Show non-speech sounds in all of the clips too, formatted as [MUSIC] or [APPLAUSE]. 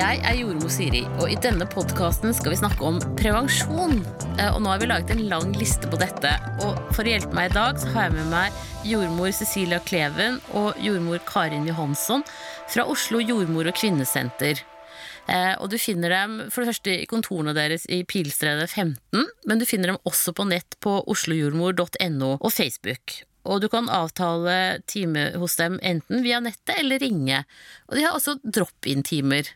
Jeg er jordmor Siri, og i denne podkasten skal vi snakke om prevensjon. Eh, Og nå har vi laget en lang liste på dette. Og for å hjelpe meg i dag, så har jeg med meg jordmor Cecilia Kleven og jordmor Karin Johansson fra Oslo jordmor- og kvinnesenter. Eh, og du finner dem for det første i kontorene deres i Pilstredet 15, men du finner dem også på nett på oslojordmor.no og Facebook. Og du kan avtale time hos dem enten via nettet eller ringe. Og de har også drop-in-timer.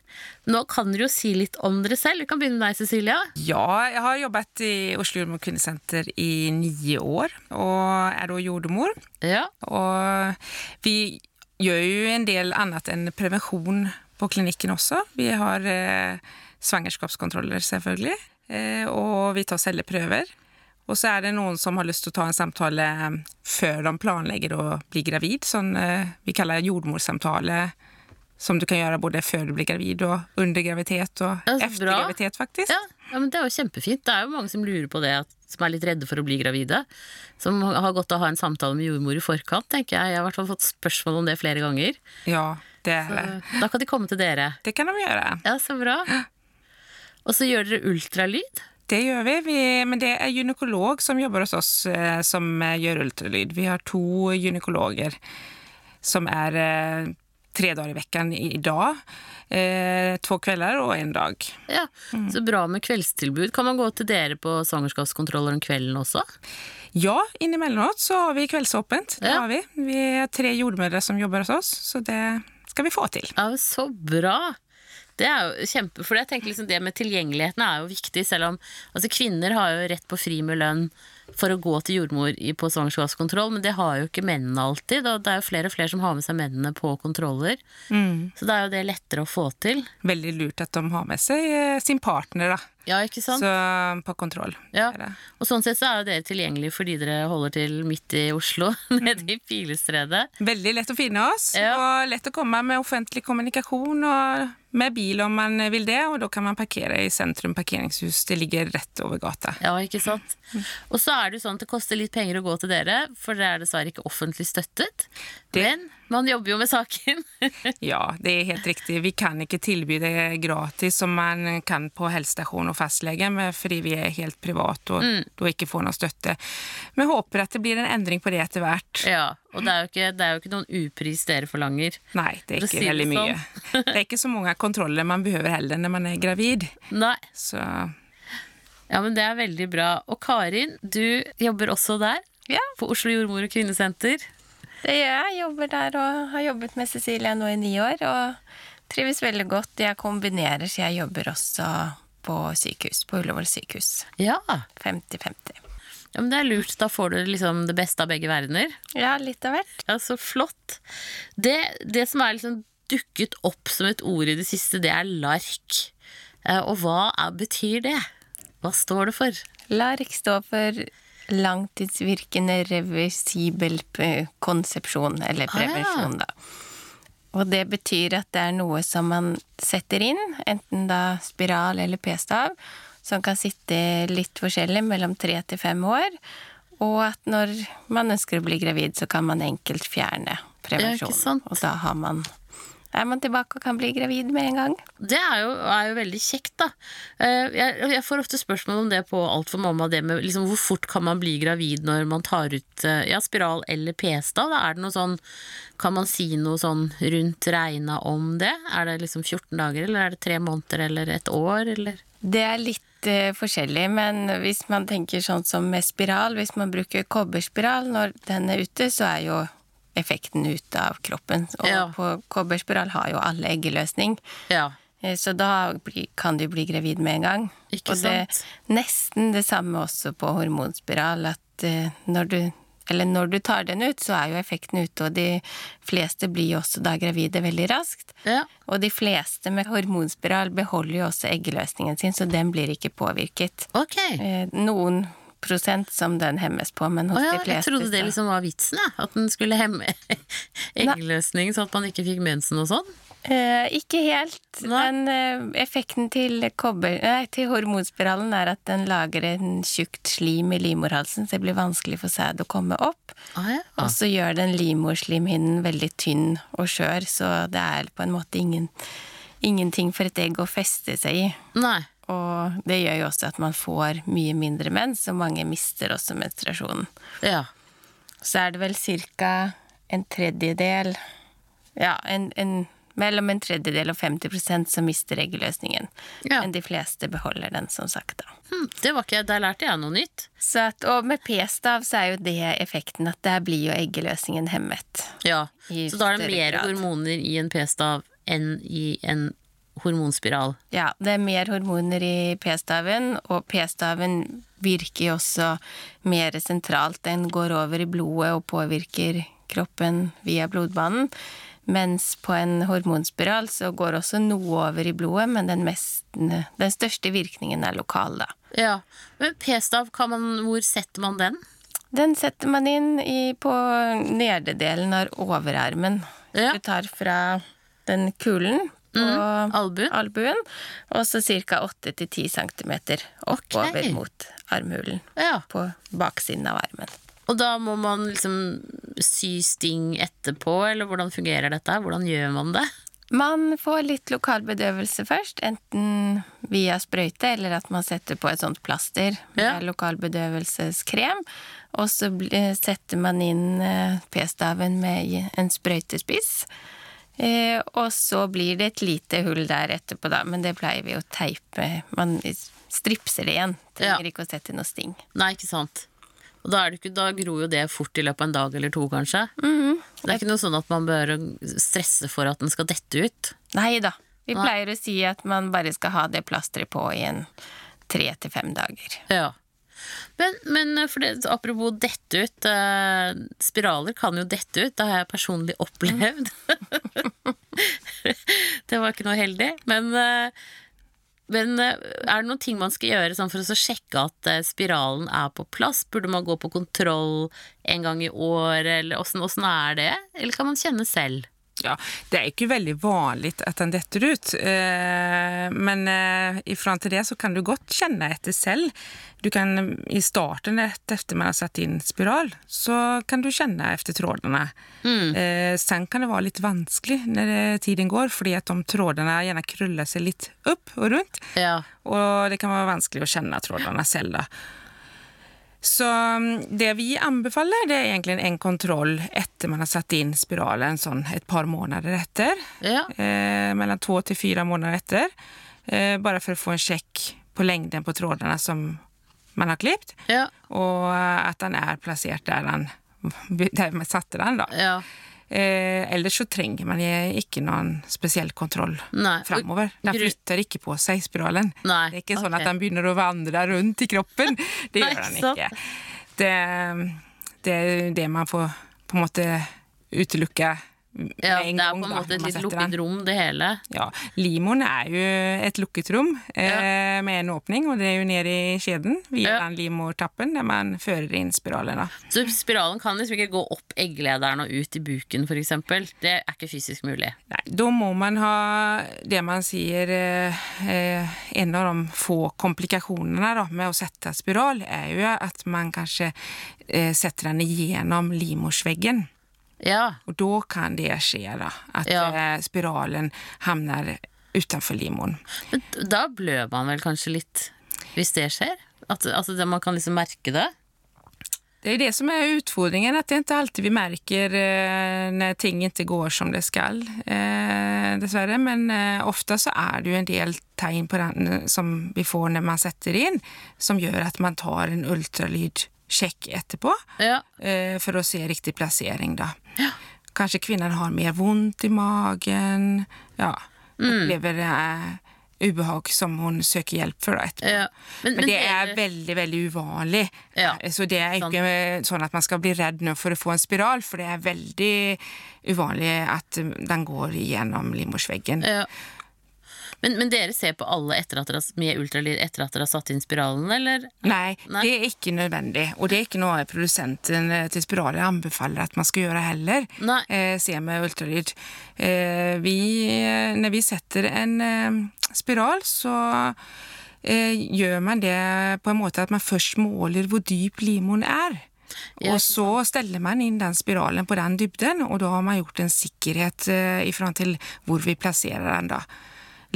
Nå kan dere jo si litt om dere selv. Vi kan begynne med deg, Cecilia. Ja, jeg har jobbet i Oslo Jordmor kvinnesenter i ni år, og er da jordmor. Ja, Og vi gjør jo en del annet enn prevensjon på klinikken også. Vi har eh, svangerskapskontroller, selvfølgelig, eh, og vi tar celleprøver. Og så er det noen som har lyst til å ta en samtale før de planlegger å bli gravid, sånn eh, vi kaller jordmorsamtale, som du kan gjøre både før du blir gravid og under graviditet og etter graviditet, faktisk. ja, ja, men Det er jo kjempefint. Det er jo mange som lurer på det, som er litt redde for å bli gravide. Som har godt av å ha en samtale med jordmor i forkant, tenker jeg. Jeg har i hvert fall fått spørsmål om det flere ganger. Ja, det er det. Da kan de komme til dere. Det kan de gjøre. Ja, så bra. Og så gjør dere ultralyd. Det gjør vi, vi men det er gynekolog som jobber hos oss eh, som eh, gjør ultralyd. Vi har to gynekologer som er eh, tre dager i vekken i dag. Eh, två kvelder og en dag. Ja, Så bra med kveldstilbud. Kan man gå til dere på svangerskapskontroller om kvelden også? Ja, innimellom så har vi kveldsåpent. Det Ja. har vi. Vi er tre jordmødre som jobber hos oss, så det skal vi få til. Ja, Så bra! Det er jo kjempe, for jeg tenker liksom det med tilgjengeligheten er jo viktig, selv om altså kvinner har jo rett på fri med lønn for å gå til jordmor på svangerskapskontroll, men det har jo ikke mennene alltid. Og det er jo flere og flere som har med seg mennene på kontroller. Så det er jo det lettere å få til. Veldig lurt at de har med seg eh, sin partner da. Ja, ikke sant? Så, på kontroll. Ja. Det det. Og sånn sett så er jo dere tilgjengelige fordi dere holder til midt i Oslo, [LAUGHS] nede i Pilestredet. Veldig lett å finne oss, Ja. og lett å komme med offentlig kommunikasjon og med bil om man vil det, og da kan man parkere i sentrum parkeringshus. Det ligger rett over gata. Ja, ikke sant? Og så er det jo sånn at det koster litt penger å gå til dere, for dere er dessverre ikke offentlig støttet. Men man jobber jo med saken. [LAUGHS] Ja, det er helt riktig. Vi kan ikke tilby det gratis som man kan på helsestasjon og fastlege, fordi vi er helt private og da ikke får noe støtte. Men håper at det blir en endring på det etter hvert. Ja, og det er ikke, det er jo ikke noen upris dere forlanger. Nei, det er ikke si veldig mye. sånn. [LAUGHS] Det er ikke så mange kontroller man behøver heller når man er gravid. Nei. Så Ja, men det er veldig bra. Og Karin, du jobber også der? Ja. På Oslo jordmor- og kvinnesenter? Det gjør jeg. Jobber der og har jobbet med Cecilia nå i ni år. Og trives veldig godt. Jeg kombinerer, så jeg jobber også på sykehus. På Ullevål sykehus. Ja. 50-50. ja. Men det er lurt. Da får du liksom det beste av begge verdener. Ja, litt av hvert. Ja, så flott. Det, det som er liksom dukket opp som et ord i det siste, det er LARK. Eh, Og hva er, betyr det? Hva står det for? LARK står for langtidsvirkende reversibel konsepsjon, eller Ah, ja. prevensjon, da. Og det betyr at det er noe som man setter inn, enten da spiral eller p-stav, som kan sitte litt forskjellig mellom tre til fem år, og at når man ønsker å bli gravid, så kan man enkelt fjerne prevensjon. Og da har man, er man tilbake og kan bli gravid med en gang. Det er jo, er jo veldig kjekt, da. Eh, Jeg, jeg får ofte spørsmål om det på Alt for mamma, det med liksom, hvor fort kan man bli gravid når man tar ut eh, ja, spiral eller p-stav? Da er det noe sånn Kan man si noe sånn rundt regna om det? Er det liksom 14 dager, eller er det tre måneder eller et år, eller? Det er litt uh, forskjellig, men hvis man tenker sånn som med spiral, hvis man bruker kobberspiral når den er ute, så er jo effekten ut av kroppen. Og Ja. på kobberspiral har jo alle eggeløsning. Ja. Eh, Så da kan du bli gravid med en gang. Ikke og det er nesten det samme også på hormonspiral, at eh, når du eller når du tar den ut, så er jo effekten ute, og de fleste blir jo også da gravide veldig raskt. ja. Og de fleste med hormonspiral beholder jo også eggeløsningen sin, så den blir ikke påvirket. Ok. Eh, Noen prosent som den hemmes på, men hos ja, de jeg trodde det liksom var vitsen, jeg. At den skulle hemme [LAUGHS] eggløsning, sånn at man ikke fikk mensen og sånn. Eh, ikke helt. Nei. Men eh, effekten til, kobber, nei, til hormonspiralen er at den lager en tjukt slim i livmorhalsen, så det blir vanskelig for sæd å komme opp. Ah, ja. Og så gjør den livmorslimhinnen veldig tynn og skjør, så det er på en måte ingen, ingenting for et egg å feste seg i. Nei. Og det gjør jo også at man får mye mindre mens, og mange mister også menstruasjonen. Ja. Så er det vel ca. en tredjedel Ja, en, en, mellom en tredjedel og 50% som mister eggløsningen. Ja. Men de fleste beholder den, som sagt. da. Hm, det var ikke, Der lærte jeg noe nytt. Så at, og med p-stav så er jo det effekten at der blir jo eggeløsningen hemmet. Ja. Så da er det mer grad. hormoner i en p-stav enn i en hormonspiral. Ja, det er mer hormoner i p-staven, og p-staven virker jo også mer sentralt. Den går over i blodet og påvirker kroppen via blodbanen. Mens på en hormonspiral så går også noe over i blodet, men den, mest, den største virkningen er lokal, da. Ja. Men p-stav, hvor setter man den? Den setter man inn i, på nederdelen av overarmen. Ja. Du tar fra den kulen på albuen. albuen, og så ca. 8-10 cm oppover okay. mot armhulen. Ja. På baksiden av armen. Og da må man liksom sy sting etterpå, eller hvordan fungerer dette? Hvordan gjør man det? Man får litt lokal bedøvelse først, enten via sprøyte eller at man setter på et sånt plaster med Ja. lokalbedøvelseskrem. Og så setter man inn eh, p-staven med en sprøytespiss. Eh, og så blir det et lite hull der etterpå, da, men det pleier vi å teipe. Man stripser det igjen. Trenger Ja. ikke å sette noe sting. Nei, ikke sant. Og da, det ikke, da gror jo det fort i løpet av en dag eller to, kanskje. Det er ikke noe sånn at man bør stresse for at den skal dette ut. Nei da. Vi Nei. pleier å si at man bare skal ha det plasteret på i en tre til fem dager. Ja. Men, men for det, apropos dette ut. Eh, spiraler kan jo dette ut. Det har jeg personlig opplevd. [LAUGHS] det var ikke noe heldig. Men, eh, men eh, er det noen ting man skal gjøre sånn for å sjekke at eh, spiralen er på plass? Burde man gå på kontroll en gang i året, eller åssen er det? Eller kan man kjenne selv? Ja, det er ikke veldig vanlig at den detter ut, eh, men eh, i forhold til det så kan du godt kjenne etter selv. Du kan i starten, rett etter man har satt inn spiral, så kan du kjenne etter trådene. Eh, sen kan det være litt vanskelig når det, tiden går, fordi at de trådene gjerne krøller seg litt opp og rundt, Ja. og det kan være vanskelig å kjenne trådene selv. Da. Så mm, det vi anbefaler, det er egentlig en kontroll etter man har satt inn spiralen, sånn et par måneder etter. Ja. Eh, mellom to til fire måneder etter. Eh, bare for å få en sjekk på lengden på trådene som man har klippet, Ja. og at den er plassert der, man satte den. Da. ja. Eh, ellers så trenger man ikke noen spesiell kontroll Nei. framover. Den flytter ikke på seg, spiralen. Nei, Det er ikke sånn okay. at den begynner å vandre rundt i kroppen. [LAUGHS] Det gjør den ikke. Det, det er det man får på en måte utelukke ja. Det er på en måte et litt lukket rom, det hele. Ja, Limoen er jo et lukket rom eh, med en åpning, og det er jo nede i skjeden via Ja. den livmortappen der man fører inn spiralen. Da. Så spiralen kan liksom ikke gå opp egglederen og ut i buken, eksempel. Det er ikke fysisk mulig. Nei, da må man ha det man sier eh, eh, En av de få komplikasjonene da, med å sette spiral, er jo at man kanskje eh, setter den igjennom livmorsveggen. Ja. Og da kan det skje, da. At Ja. eh, spiralen havner utenfor livmoren. Men da blør man vel kanskje litt, hvis det skjer? At, det- man kan liksom merke det? Det är det som är utfordringen, att det er inte alltid vi märker eh, när ting inte går som det skall, eh, dessvärre. Men eh, ofta så är det ju en del tegn på den eh, som vi får när man sätter in, som gör att man tar en ultralydcheck etterpå Ja. eh, för att se riktig plassering, da. Ja. Kanskje kvinnan har mer vondt i magen, ja, upplever eh, ubehag som hun søker hjelp for. Etterpå. ja. Men, Men det er veldig, veldig uvanlig. Ja, så det er ikke sånn at man skal bli redd nå for å få en spiral, for det er veldig uvanlig at um, den går gjennom livmorsveggen. ja. Men, men dere ser på alle etter at dere, med ultralyd etter at dere har satt inn spiralen, eller? Nei, Nei. det er ikke nødvendig. Og det er ikke noe produsenten eh, til spiraler anbefaler at man skal gjøre heller. Nei. Eh, se med ultralyd. Eh, vi, eh, når vi setter en eh, spiral, så eh, gjør man det på en måte at man først måler hvor dyp limoen er. Og så steller man inn den spiralen på den dybden, og da har man gjort en sikkerhet i forhold til hvor vi plasserer den. da.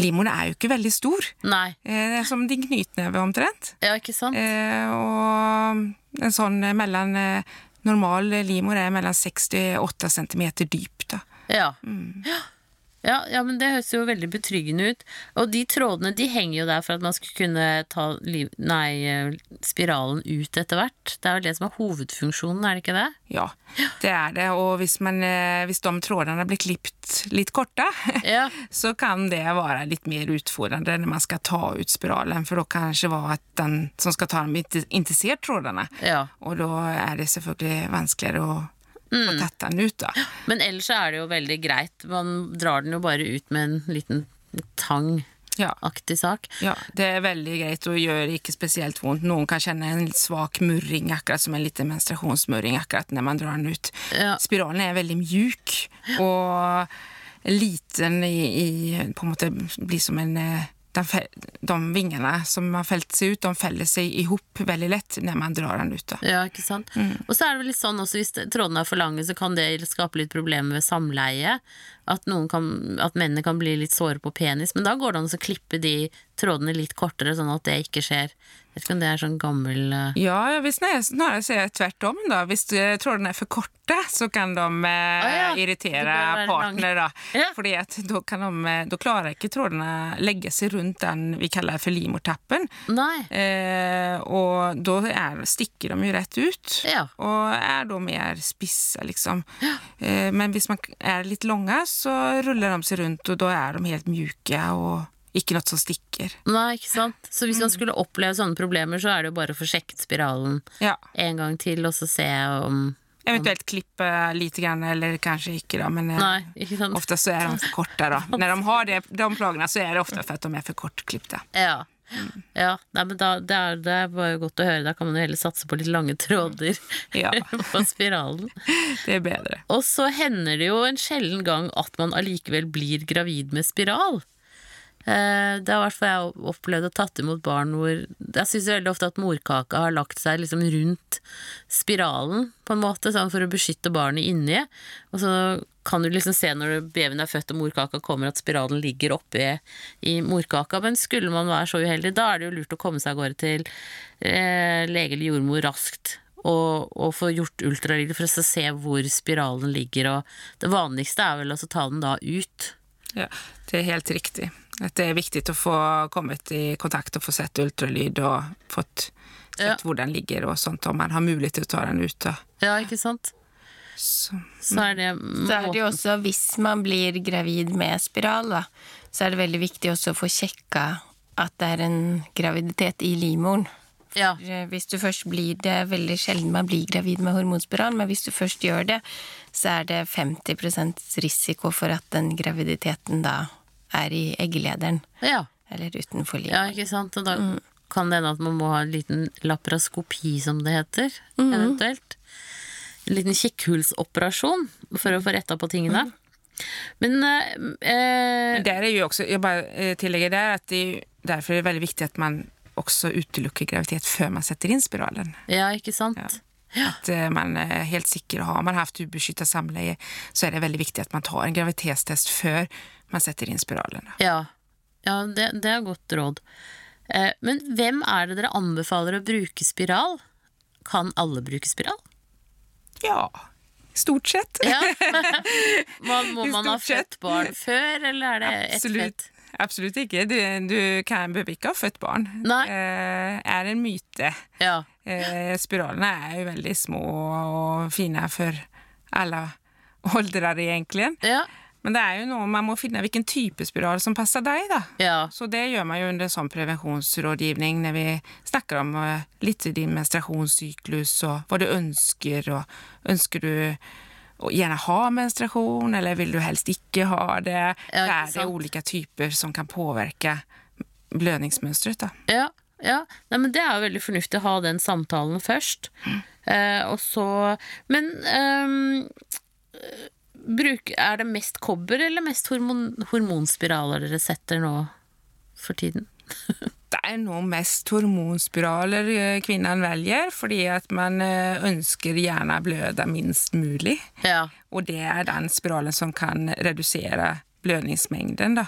Livmoren er jo ikke veldig stor. Nei. Eh, Det er som din knytneve, omtrent. Ja, ikke sant? Eh, og en sånn eh, mellom eh, Normal livmor er mellom 6 til 8 cm dyp. da. Ja. Mm. Ja. Ja, ja, men det høres jo veldig betryggende ut. Og de trådene de henger jo der for at man skulle kunne ta liv, nei, spiralen ut etter hvert. Det er vel det som er hovedfunksjonen, er det ikke det? Ja, det er det. Og hvis, man, eh, hvis de trådene blir klippet litt korte, [LAUGHS] Ja. så kan det være litt mer utfordrende når man skal ta ut spiralen. For da kanskje være at den som skal ta dem, ikke, ikke ser trådene. ja. Og da er det selvfølgelig vanskeligere å få tatt den ut. da. Men ellers er det jo veldig greit. Man drar den jo bare ut med en liten tangaktig Ja. sak. Ja, det er veldig greit og gjør ikke spesielt vondt. Noen kan kjenne en svak murring, akkurat som en liten menstruasjonsmurring akkurat når man drar den ut. Ja. Spiralen er veldig mjuk og liten i, i På en måte blir som en eh, de, de vingene som har felt seg ut, de feller seg i hop veldig lett når man drar den ut. da. Ja, ikke sant? Og så er det vel litt sånn også hvis trådene er for lange, så kan det skape litt problemer ved samleie. At, kan, at mennene kan bli litt såre på penis. Men da går det an å klippe de trådene litt kortere, sånn at det ikke skjer. Jeg vet ikke om det er sånn gammel eh, Ja, jeg vil snarere, sier jeg tvert om. da. Hvis eh, trådene er for korte, så kan de eh, Ah, ja. irritere partner. da. Ja. Fordi at da, kan de, eh, da klarer ikke trådene legge seg rundt den vi kaller for limortappen. Nei. Eh, og da er, stikker de jo rett ut, Ja. og er da mer spisse, liksom. Eh, men hvis man er litt lange, så ruller de seg rundt, og da er de helt mjuke og ikke noe som stikker. Nei, ikke sant? Så hvis man skulle oppleve sånne problemer, så er det jo bare å få sjekket spiralen Ja. en gang til, og så se om Eventuelt klippe lite grann, eller kanskje ikke, da. Men eh, Nei, ikke ofte så er de for korte. da. [LAUGHS] Når de har det, de plagene, så er det ofte for at de er for kortklipte. Ja. ja. Nei, men da, det, er, det er bare godt å høre. Da kan man jo heller satse på litt lange tråder [LAUGHS] Ja. [LAUGHS] på spiralen. Det er bedre. Og så hender det jo en sjelden gang at man allikevel blir gravid med spiral. Eh, Det har i hvert fall jeg opplevd og tatt imot barn hvor Jeg syns veldig ofte at morkaka har lagt seg liksom rundt spiralen, på en måte, sånn for å beskytte barnet inni. Og så kan du liksom se når babyen er født og morkaka kommer, at spiralen ligger oppi i morkaka. Men skulle man være så uheldig, da er det jo lurt å komme seg av gårde til eh, lege eller jordmor raskt og, og få gjort ultralyd for å se hvor spiralen ligger. Og det vanligste er vel å ta den da ut. Ja, det er helt riktig. At det er viktig å få kommet i kontakt og få sett ultralyd og fått sett Ja. hvor den ligger og sånt, om man har mulighet til å ta den ut. Ja, ikke sant? Så, Så er det Så er det jo også, hvis man blir gravid med spiral, da, så er det veldig viktig også å få sjekka at det er en graviditet i livmoren. Ja. Hvis du først blir det, er veldig sjelden man blir gravid med hormonspiral, men hvis du først gjør det, så er det 50% risiko for at den graviditeten da er i egglederen, ja. eller utenfor livet. Ja, ikke sant? Og da kan det hende at man må ha en liten lapraskopi, som det heter, eventuelt. En liten kikkhullsoperasjon for å få retta på tingene. Men eh, eh, Der er jo også, jeg bare eh, tillegger der at det, er- derfor er det veldig viktig at man også utelukker graviditet før man setter inn spiralen. Ja, ikke sant? At eh, man er helt sikker, har man haft ubeskyttet samleie, så er det veldig viktig at man tar en graviditetstest før man setter inn spiralen. Ja, ja det, det er godt råd. Eh, men hvem er det dere anbefaler å bruke spiral? Kan alle bruke spiral? Ja, stort sett. Ja. [LAUGHS] Man, må man ha født barn før, eller er det ett Absolutt. fett? Absolutt ikke. Du, du kan behøver ikke ha født barn. Nei. Eh, er en myte. Ja. Eh, spiralene er jo veldig små og fine for alle [LAUGHS] aldre, egentlig. Ja. Men det er jo noe man må finne hvilken type spiral som passer deg, da. ja. Så det gjør man jo under sånn prevensjonsrådgivning når vi snakker om uh, litt din menstruasjonssyklus og hva du ønsker, og ønsker du å gjerne ha menstruasjon, eller vil du helst ikke ha det? Ja, ikke det er det ulike typer som kan påvirke blødningsmønsteret, da. Ja, ja. Nei, men det er jo veldig fornuftig å ha den samtalen først. Eh, og så Men ehm, bruk, er det mest kobber eller mest hormon, hormonspiraler dere setter nå for tiden? [LAUGHS] Det er nå mest hormonspiraler eh, kvinnen velger, fordi at man eh, ønsker gjerne å bløde minst mulig. Ja. Og det er den spiralen som kan redusere blødningsmengden. Da.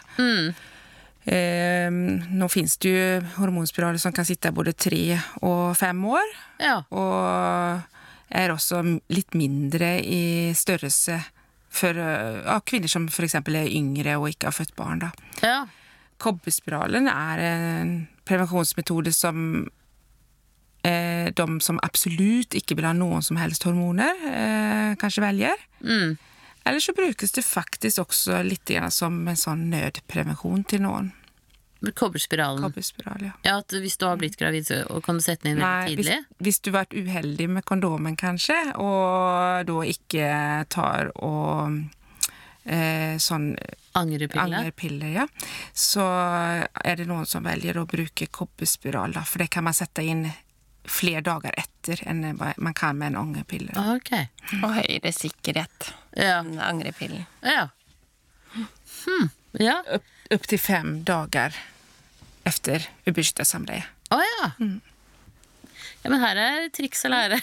Eh, nå finnes det jo hormonspiraler som kan sitte både tre og fem år. Ja. Og er også litt mindre i størrelse for eh, ja, kvinner som f.eks. er yngre og ikke har født barn. Da. ja. Kobberspiralen er en prevensjonsmetode som eh, de som absolutt ikke vil ha noen som helst hormoner, eh, kanskje velger. Mm. Eller så brukes det faktisk også litt som en sånn nødprevensjon til noen. Kobberspiralen. Kobberspiral, ja. Ja, at hvis du har blitt gravid, så kan du sette den inn veldig Nei, hvis, tidlig? hvis du har vært uheldig med kondomen, kanskje, og da ikke tar og eh, sånn Angrepiller? ja, så er det noen som velger å bruke kobberspiral, da, for det kan man sette inn flere dager etter enn man kan med en angrepille. Ah, Ok. Og høyere sikkerhet Ja. enn angrepillen. Ja. Hm. Ja. Upp, till fem dager efter ubeskyttet samleie. Å ja. Ja, men her er triks å lære.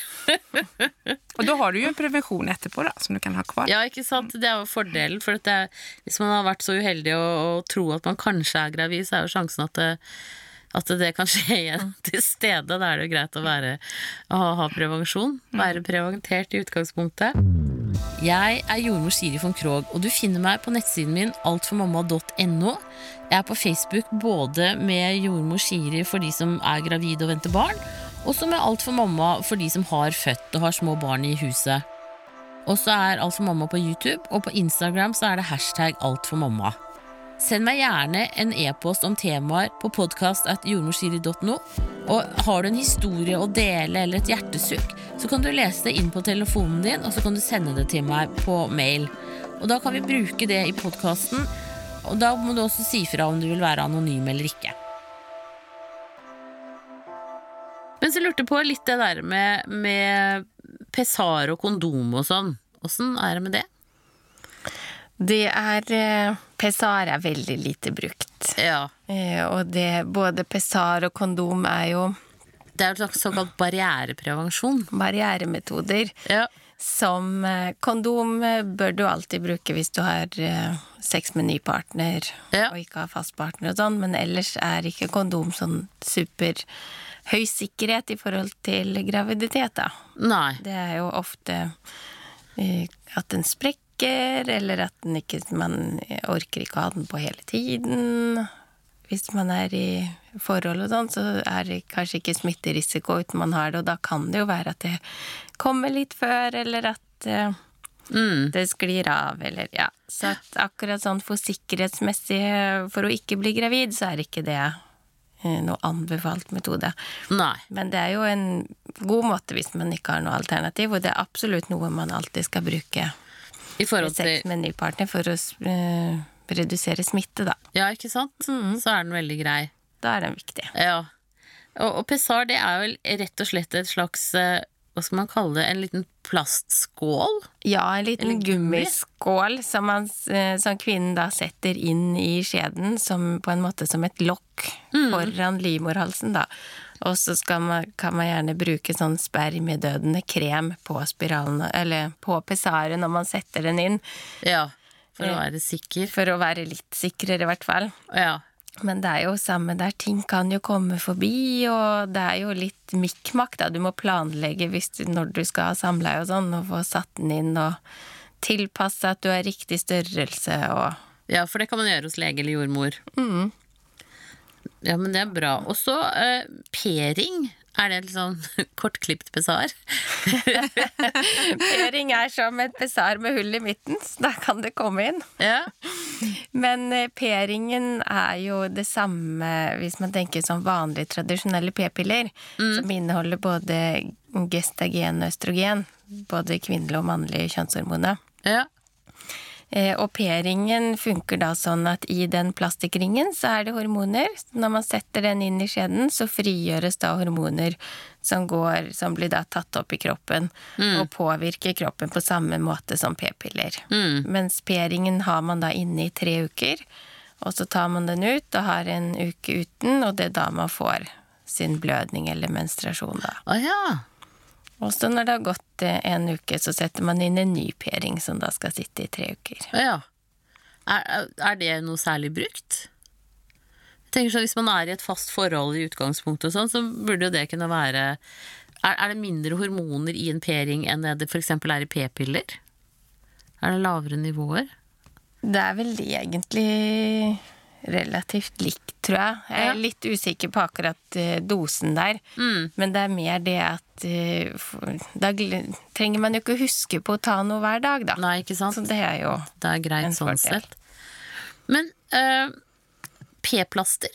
[LAUGHS] Og da har du jo en prevensjon etterpå da, som du kan ha kvar. Ja, ikke sant? Det er jo fordelen. For er, hvis man har vært så uheldig å, å tro at man kanskje er gravid, så er jo sjansen at det, at det kan skje igjen til stede. Da er det jo greit å være, å ha, ha prevensjon. Være preventert i utgangspunktet. Jeg er jordmor Siri von Krogh, og du finner meg på nettsiden min altformamma.no. Jeg er på Facebook både med jordmor Siri for de som er gravide og venter barn, og så med Alt for mamma for de som har født og har små barn i huset. Og så er Alt for mamma på YouTube, og på Instagram så er det hashtag Alt for mamma. Send meg gjerne en e-post om temaer på podkast.jordmorsiri.no. Og har du en historie å dele eller et hjertesukk, så kan du lese det inn på telefonen din, og så kan du sende det til meg på mail. Og da kan vi bruke det i podkasten, og da må du også si fra om du vil være anonym eller ikke. Men så lurte jeg på litt det der med, med pessar og kondom og sånn. Åssen er det med det? Det er eh, Pessar er veldig lite brukt. Ja. Eh, og det, både pessar og kondom er jo Det er jo såkalt barriereprevensjon. barrieremetoder. Ja. Som eh, kondom bør du alltid bruke hvis du har sex med ny partner Ja. og ikke har fast partner og sånn, men ellers er ikke kondom sånn super høy sikkerhet i forhold til graviditet, da. Nei. Det er jo ofte at den sprekker, eller at ikke, man orker ikke å ha den på hele tiden. Hvis man er i forhold og sånn, så er det kanskje ikke smitterisiko uten man har det, og da kan det jo være at det kommer litt før, eller at eh, Mm. det sklir av, eller ja. Så at akkurat sånn for sikkerhetsmessig, for å ikke bli gravid, så er ikke det eh, noe anbefalt metode. Nei. Men det er jo en god måte hvis man ikke har noe alternativ, og det er absolutt noe man alltid skal bruke I forhold til... sex med en ny partner for å uh, redusere smitte, da. Ja, ikke sant? Så er den veldig grei. Da er den viktig. Ja. Og, og pessar, det er vel rett og slett et slags uh, Hva skal man kalle det? En liten plastskål? Ja, en liten gummiskål som, man, eh, som kvinnen da setter inn i skjeden som, på en måte som et lokk foran livmorhalsen, da. Og så man, kan man gjerne bruke sånn spermiedødende krem på spiralen, eller på pessaret når man setter den inn, Ja. For å være sikker. for å være litt sikrere i hvert fall. Ja. Men det er jo samme der, ting kan jo komme forbi, og det er jo litt mikk-makk, da. Du må planlegge hvis du, når du skal ha samleie og sånn, og få satt den inn og tilpasse at du har riktig størrelse og ja, for det kan man gjøre hos lege eller jordmor. Ja, men det er bra. Og så eh, pering. Er det litt sånn [LAUGHS] kortklipt pessar? [LAUGHS] Pering er som et besar med hull i midten, så da kan det komme inn. Ja. Men eh, peringen er jo det samme hvis man tenker som vanlige tradisjonelle p-piller, som inneholder både gestagen og østrogen, både kvinnelige og mannlige kjønnshormoner. ja. Eh, Og P-ringen funker da sånn at i den plastikkringen så er det hormoner. Når man setter den inn i skjeden, så frigjøres da hormoner som, går, som blir da tatt opp i kroppen og påvirker kroppen på samme måte som p-piller. Mens P-ringen har man da inne i tre uker, og så tar man den ut og har en uke uten, og det er da man får sin blødning eller menstruasjon da. Oh, ja. Og så når det har gått eh, en uke, så setter man inn en ny p-ring som da skal sitte i tre uker. Ja. Er, er det noe særlig brukt? Jeg tenker sånn, Hvis man er i et fast forhold i utgangspunktet, og sånn, så burde jo det kunne være Er, er det mindre hormoner i en p-ring enn det det f.eks. er i p-piller? Er det lavere nivåer? Det er vel egentlig relativt likt, tror jeg. Jeg er litt usikker på akkurat eh, dosen der. Mm. Men det er mer det at uh, Da trenger man jo ikke huske på å ta noe hver dag, da. Nei, ikke sant? Så det er jo Det er greit En sånn fordel. sett. Men uh, p-plaster,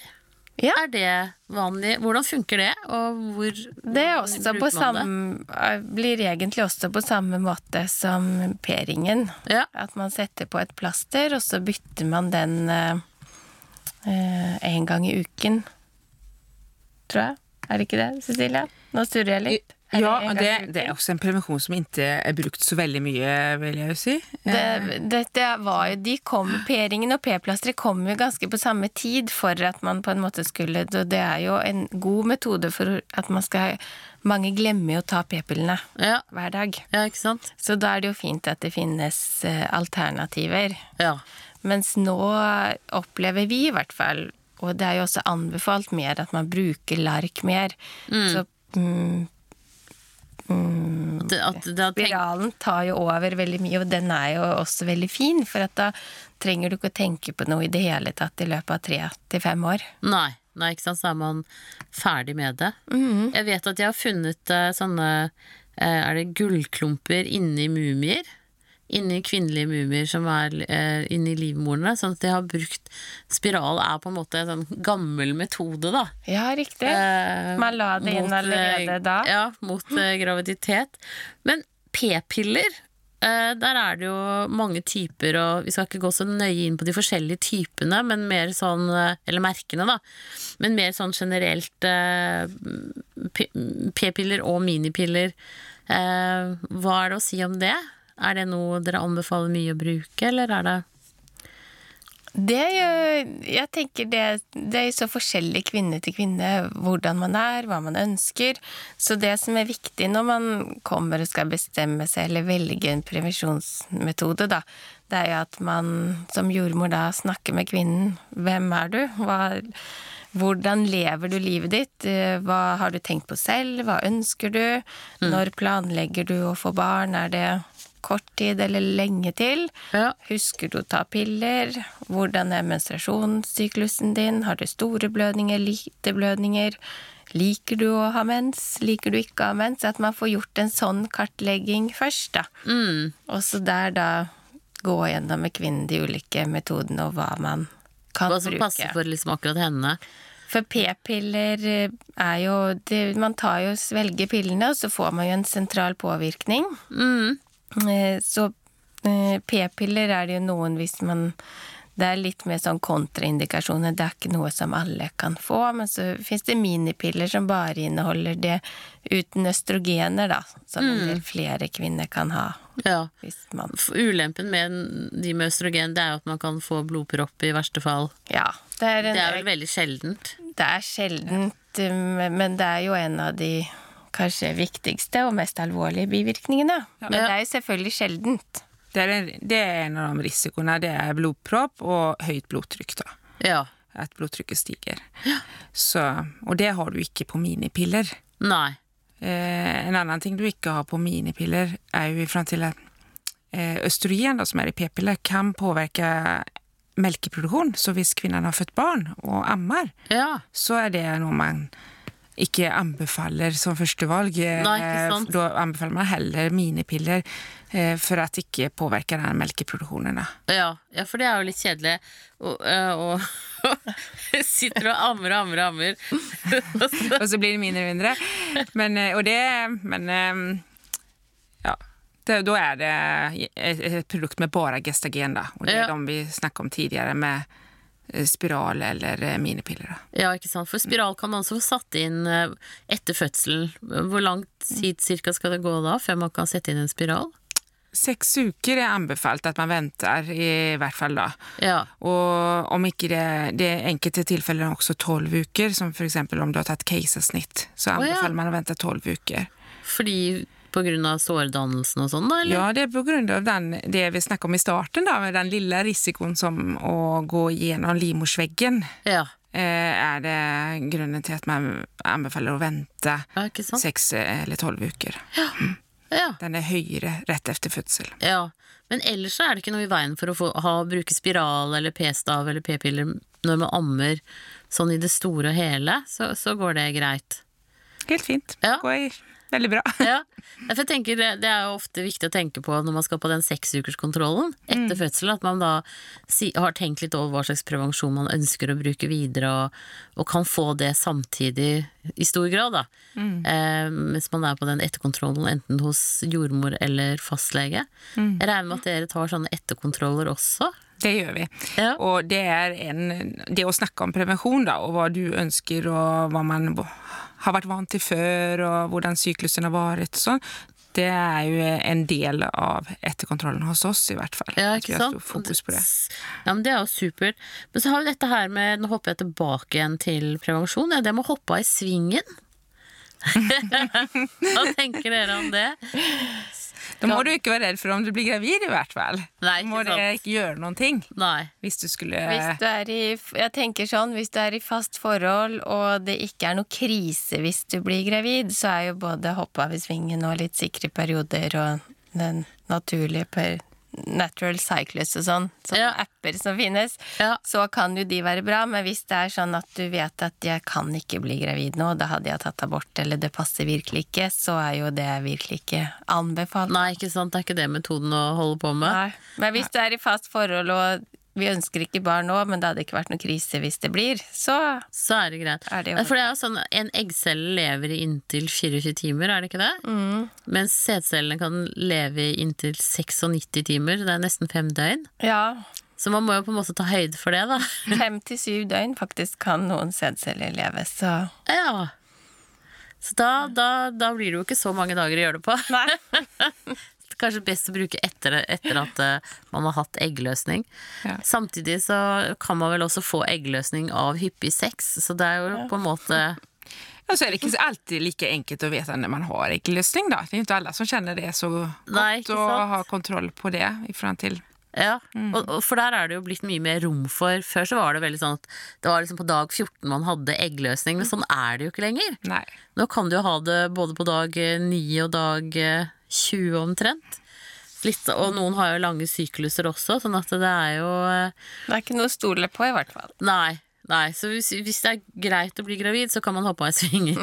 Ja. er det vanlig? Hvordan funker det, og hvor Det er også på samme Blir egentlig også på samme måte som p-ringen. Ja. At man setter på et plaster, og så bytter man den eh, eh, en gang i uken. Tror jeg. Er det ikke det, Cecilia? Nå surrer jeg litt. Er Ja, det, det er også en prevensjon som ikke er brukt så veldig mye, vil jeg jo si. Eh, det, det, det var jo, de kom, P-ringen og P-plasteret kom jo ganske på samme tid for at man på en måte skulle Det er jo en god metode for at man skal Mange glemmer jo å ta p-pillene Ja. hver dag. ja, ikke sant? Så da er det jo fint at det finnes eh, alternativer. Ja. Mens nå opplever vi i hvert fall, og det er jo også anbefalt mer, at man bruker lark mer. Så mm, At, at, at tenkt, spiralen tar jo over veldig mye, og den er jo også veldig fin, for at da trenger du ikke å tenke på noe i det hele tatt i løpet av tre til fem år. nei, nei, ikke sant? Så er man ferdig med det. Mhm. Jeg vet at jeg har funnet eh, sånne eh, Er det gullklumper inni mumier? Inni kvinnelige mumier som er eh, inni livmorene. Sånn at de har brukt Spiral er på en måte en sånn gammel metode, da. Ja, riktig. Eh, Man la det inn mot, allerede eh, da. Ja, mot eh, graviditet. Men p-piller, eh, der er det jo mange typer, og vi skal ikke gå så nøye inn på de forskjellige typene, men mer sånn eh, Eller merkene, da. Men mer sånn generelt eh, p-piller og minipiller. Eh, hva er det å si om det? Er det noe dere anbefaler mye å bruke, eller er det Det er jo Jeg tenker det, det er jo så forskjellig kvinne til kvinne hvordan man er, hva man ønsker. Så det som er viktig når man kommer og skal bestemme seg eller velge en prevensjonsmetode, da, det er jo at man som jordmor da snakker med kvinnen. Hvem er du? Hva, hvordan lever du livet ditt? Eh, Hva har du tenkt på selv? Hva ønsker du? Når planlegger du å få barn? Er det kort tid eller lenge til? Ja. Husker du å ta piller? Hvordan er menstruasjonssyklusen din? Har du store blødninger, lite blødninger? Liker du å ha mens? Liker du ikke å ha mens? At man får gjort en sånn kartlegging først, da. mm, Og så der da gå gjennom med kvinnen de ulike metodene og hva man kan bruke. Hva som bruke. passer for liksom akkurat henne? For p-piller eh, er jo det, Man tar jo svelger pillene, og så får man jo en sentral påvirkning. Mm. Eh, Så eh, p-piller er det jo noen hvis man Det er litt mer sånn kontraindikasjoner. Det er ikke noe som alle kan få. Men så fins det minipiller som bare inneholder det uten østrogener, da. Som en del flere kvinner kan ha. Ja. Man Ulempen med de med østrogen, det er jo at man kan få blodpropp i verste fall. Ja. Det er, en, Det er vel veldig sjeldent. det er sjeldent, eh, men det er jo en av de kanskje viktigste og mest alvorlige bivirkningene. Men det er jo selvfølgelig sjeldent. Det er, en, det er en av de risikoene. Det er blodpropp og høyt blodtrykk. da. Ja. At blodtrykket stiger. Så, og det har du ikke på minipiller. Nei. Eh, en annen ting du ikke har på minipiller, er jo i forhold til at eh, østrogen, da, som er i p-piller, kan påvirke melkeproduksjon. Så hvis kvinnen har født barn og ammer, Ja. så er det noe man ikke anbefaler som førstevalg. Eh. Da anbefaler man heller minipiller eh, for at det ikke påvirker den melkeproduksjonen. Ja, ja, for det er jo litt kjedelig. Og, øh, og [LAUGHS] sitter og ammer og ammer og ammer. [LAUGHS] Og så- blir det mindre og mindre. Men, eh, og det, men eh, ja. Det, da er det et, produkt med bare gestagen, da. Og det er Ja. de vi snakket om tidligere, med eh, spiral eller eh, minipiller. ja, ikke sant. For spiral kan man også få satt inn øh, etter fødselen. Hvor lang tid cirka skal det gå da, før man kan sette inn en spiral? Seks uker er anbefalt at man venter, i hvert fall da. Ja. Og om ikke det, det er enkelte tilfeller også tolv uker, som eksempel om du har tatt keisersnitt, så Å, ja. anbefaler man å vente tolv uker. Fordi av sårdannelsen og sånn, da? Eller? Ja, det er av det vi snakket om i starten, da, med den lille risikoen som å gå gjennom livmorsveggen. Ja. eh, er det grunnen til at man anbefaler å vente Ja, seks eller tolv uker. Ja. Den er høyere rett etter fødsel. ja. Men ellers er det ikke noe i veien for å få, ha, bruke spiral eller p-stav eller p-piller når man ammer sånn i det store og hele, så, så går det greit. Helt fint. Ja. Går veldig bra. [LAUGHS] Ja, jeg tenker det, det er jo ofte viktig å tenke på når man skal på den seksukerskontrollen etter fødsel, at man da si, har tenkt litt over hva slags prevensjon man ønsker å bruke videre, og, og kan få det samtidig i stor grad, da. Eh, mens man er på den etterkontrollen enten hos jordmor eller fastlege. Jeg regner med at dere tar sånne etterkontroller også? Det gjør vi. Ja. Og det er en, det å snakke om prevensjon, da, og hva du ønsker, og hva man har vært vant til før, og hvordan syklusen har vært, sånn, det er jo en del av etterkontrollen hos oss, i hvert fall. Ja, At vi ikke har sant? stor fokus på det. Ja, men Det er jo supert. Men så har vi dette her med Nå hopper jeg tilbake igjen til prevensjon. Ja, det med å hoppe av i svingen. [LAUGHS] Hva tenker dere om det? Da må du ikke være redd for om du blir gravid, i hvert fall. Nei, Da må ikke det sant. ikke gjøre noen ting. Nei. Hvis du skulle Hvis du er i, jeg tenker sånn, hvis du er i fast forhold, og det ikke er noe krise hvis du blir gravid, så er jo både hoppe av i svingen og litt sikre perioder og den naturlige per Natural cyclists og sånn, sånne Ja. apper som finnes, Ja. så kan jo de være bra. Men hvis det er sånn at du vet at jeg kan ikke bli gravid nå, da hadde jeg tatt abort, eller det passer virkelig ikke, så er jo det virkelig ikke anbefalt. Nei, ikke sant. Det er ikke det metoden å holde på med. Nei. Men hvis du er i fast forhold og vi ønsker ikke barn nå, men det hadde ikke vært noen krise hvis det blir, så Så er det greit. Er det For det er jo sånn, En eggcelle lever i inntil 24 timer, er det ikke det? Mm. Mens sædcellene kan leve i inntil 96 timer. Det er nesten fem døgn. ja. Så man må jo på en måte ta høyde for det, da. [LAUGHS] Fem til syv døgn faktisk kan noen sædceller leve, så Ja. Så da, da, da blir det jo ikke så mange dager å gjøre det på. Nei. [LAUGHS] Kanskje best å bruke etter, etter at eh, man har hatt eggløsning. Ja. Samtidig så kan man vel også få eggløsning av hyppig sex, så det er jo på en måte Ja, så er det ikke alltid like enkelt å vite når man har eggløsning. Da. Det er jo ikke alle som kjenner det så godt Nei, ikke å ha kontroll på det. i forhold til Ja, Mm. og, og for der er det jo blitt mye mer rom for. Før så var det veldig sånn at det var liksom på dag 14 man hadde eggløsning, men sånn er det jo ikke lenger. Nei. Nå kan du jo ha det både på dag eh, 9 og dag eh, 20 omtrent. Litt, og noen har jo lange sykluser også, sånn at det er jo eh, det er ikke noe å stole på, i hvert fall. Nei. Nei, så hvis, hvis det er greit å bli gravid, så kan man hoppe av i svingen.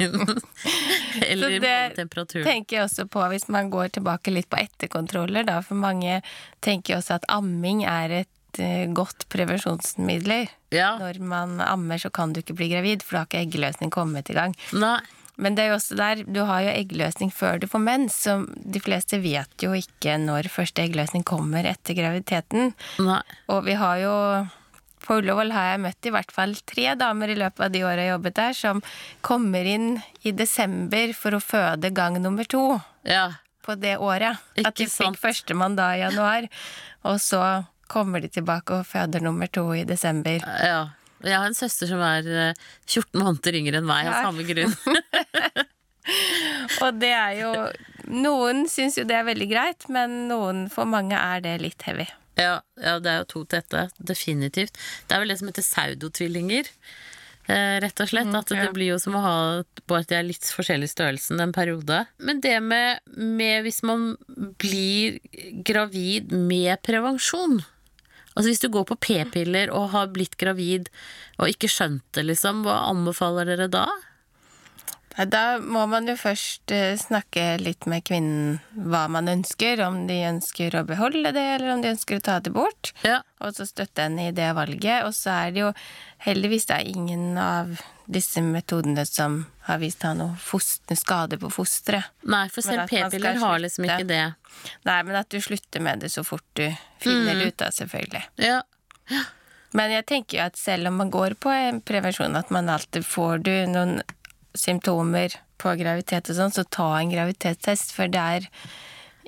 [LAUGHS] Eller Så det temperaturen. tenker jeg også på hvis man går tilbake litt på etterkontroller, da, for mange tenker jo også at amming er et eh, godt prevensjonsmiddel. Ja. Når man ammer, så kan du ikke bli gravid, for da har ikke eggløsning kommet i gang. Nei. Men det er jo også der, du har jo eggløsning før du får mens, så de fleste vet jo ikke når første eggløsning kommer etter graviditeten. Nei. Og vi har jo På Ullevål har jeg møtt i hvert fall tre damer i løpet av de åra jeg jobbet der, som kommer inn i desember for å føde gang nummer to Ja. på det året. Ikke at de sant. fikk førstemann da i januar, og så kommer de tilbake og føder nummer to i desember. ja. Jeg har en søster som er eh, 14 måneder yngre enn meg, av samme grunn. [LAUGHS] Og det er jo Noen syns jo det er veldig greit, men noen, for mange er det litt heavy. Ja, ja, det er jo to tette. Definitivt. Det er vel det som heter pseudotvillinger. Eh, rett og slett. At det blir jo som å ha Bare at de er litt forskjellig størrelsen en periode. Men det med, med hvis man blir gravid med prevensjon Altså Hvis du går på p-piller og har blitt gravid og ikke skjønt det, liksom, hva anbefaler dere da? Da må man jo først eh, snakke litt med kvinnen hva man ønsker, om de ønsker å beholde det, eller om de ønsker å ta det bort. Ja, Og så støtte henne i det valget. Og så er det jo heldigvis det er ingen av disse metodene som har vist å ha noe foster, skade på fosteret. Nei, for selv p-piller har liksom ikke det. Nei, men at du slutter med det så fort du finner Mm. det ut av, selvfølgelig. Ja, Men jeg tenker jo at selv om man går på en prevensjon, at man alltid får du noen symptomer på graviditet og sånn, så ta en graviditetstest, for det er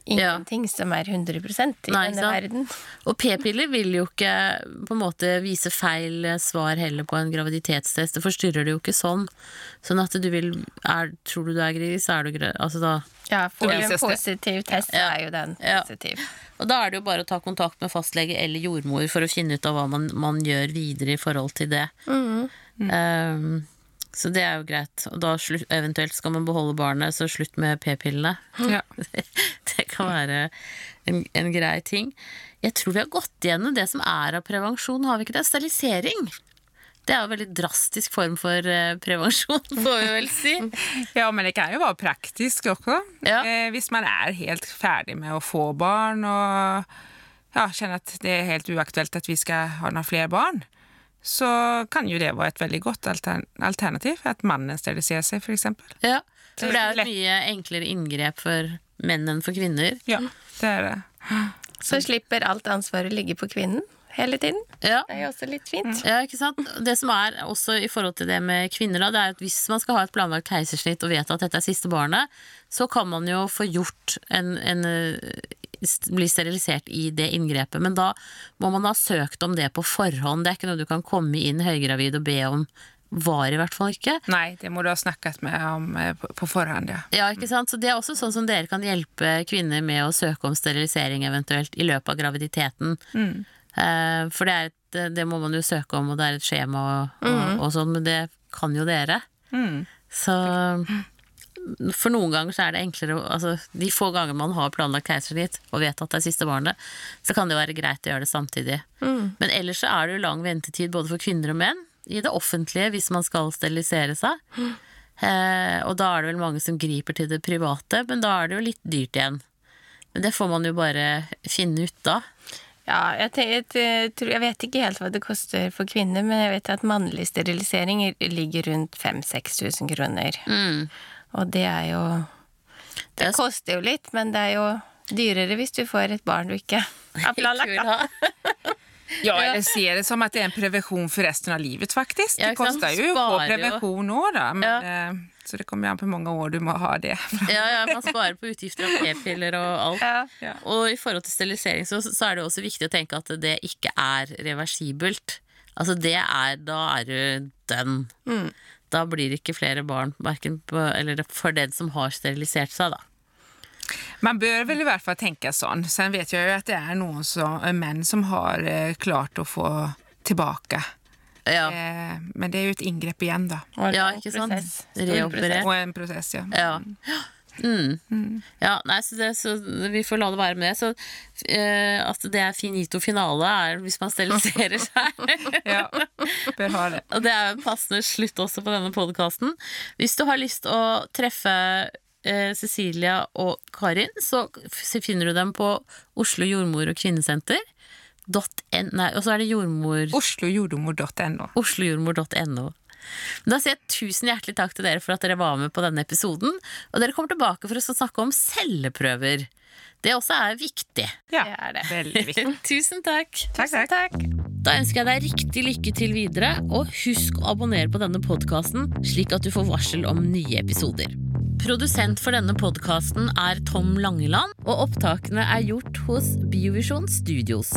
ingenting som er 100% i Nei, denne sant? verden. Og p-piller vil jo ikke på en måte vise feil svar heller på en graviditetstest. Det forstyrrer det jo ikke sånn. Sånn at du vil er, Tror du du er gravid, så er du gravid. Altså da Ja, får du en positiv test, så er jo den Ja. positiv. Og da er det jo bare å ta kontakt med fastlege eller jordmor for å finne ut av hva man, man gjør videre i forhold til det. Um, så det er jo greit. Og da slutt, eventuelt skal man beholde barnet, så slutt med p-pillene. Ja. [LAUGHS] Det kan være en, en grei ting. Jeg tror vi har gått gjennom det som er av prevensjon, har vi ikke det? Sterilisering. Det er jo en veldig drastisk form for eh, prevensjon, [LAUGHS] får vi vel si. Ja, men det kan jo være praktisk også. Ja. Eh, hvis man er helt ferdig med å få barn og ja, kjenner at det er helt uaktuelt at vi skal ha noen flere barn, så kan jo det være et veldig godt altern alternativ. At mannen steriliserer seg, f.eks. Ja, for det er jo et mye enklere inngrep for menn enn for kvinner. Ja, det er det. Så slipper alt ansvaret ligge på kvinnen hele tiden. Ja. Det er jo også litt fint. Ja, ikke sant? Det som er også i forhold til det med kvinner, da, det er at hvis man skal ha et planlagt keisersnitt og vet at dette er siste barnet, så kan man jo få gjort en, en eh, bli sterilisert i det inngrepet, men da må man ha søkt om det på forhånd. Det er ikke noe du kan komme inn høygravid og be om. Var i hvert fall ikke. Nei, det må du ha snakket med om eh, på, forhånd, ja. Ja, ikke sant? Så Det er også sånn som dere kan hjelpe kvinner med å søke om sterilisering eventuelt i løpet av graviditeten. Eh, for det, er et, det må man jo søke om, og det er et skjema og, og, og sånn, men det kan jo dere. Mm. Så for noen ganger så er det enklere altså, De få ganger man har planlagt keisersnitt og vet at det er siste barnet, så kan det være greit å gjøre det samtidig. Men ellers så er det jo lang ventetid både for kvinner og menn i det offentlige hvis man skal sterilisere seg. Eh, og da er det vel mange som griper til det private, men da er det jo litt dyrt igjen. Men det får man jo bare finne ut da. Ja, jeg, jeg, jeg vet ikke helt hva det koster for kvinner, men jeg vet at mannlig sterilisering ligger rundt 5000-6000 kroner. Mm. Og det er jo Det Det er koster jo litt, men det er jo dyrere hvis du får et barn du ikke [LAUGHS] har planlagt. Da. [LAUGHS] Ja, eller ser det som at det er en prevensjon for resten av livet faktisk. Det koster kostar ju att Sparar få ju. prevention då, då. Men, eh, Så det kommer an på hvor mange år du må ha det. Ja, ja, man sparer på utgifter av p-piller og alt. Ja. Ja. Og i forhold til sterilisering så, så er det også viktig å tenke at det ikke er reversibelt. Altså det er, da er du done. Da blir det ikke flere barn, hverken for den som har sterilisert seg, da. Man bør vel i hvert fall tenke sånn. Sen vet jeg jo at det er noen som, menn som har eh, klart å få tillbaka. Ja, Eh, men det er jo et inngrep igjen, da. Og ja ikke sant? Reoperert. prosess. En prosess, ja. Ja. Mm. ja nei, så, det, så vi får la det være med det. Så eh, at det er finito finale er hvis man steriliserer [LAUGHS] seg. ja. bør ha det. Og det er en passende slutt også på denne podkasten. Hvis du har lyst å treffe eh, Cecilia og Karin, så finner du dem på Oslo jordmor- og kvinnesenter. N, nei, og så er det jordmor... Oslojordomor.no. oslojordmor.no. Da sier jeg tusen hjertelig takk til dere for at dere var med på denne episoden. Og dere kommer tilbake for å snakke om celleprøver. Det også er viktig. Ja, Det er det. veldig viktig. [LAUGHS] Tusen takk. Takk, takk. Takk. Da ønsker jeg deg riktig lykke til videre, og husk å abonnere på denne podkasten, slik at du får varsel om nye episoder. Produsent for denne podkasten er Tom Langeland, og opptakene er gjort hos Biovisjon Studios.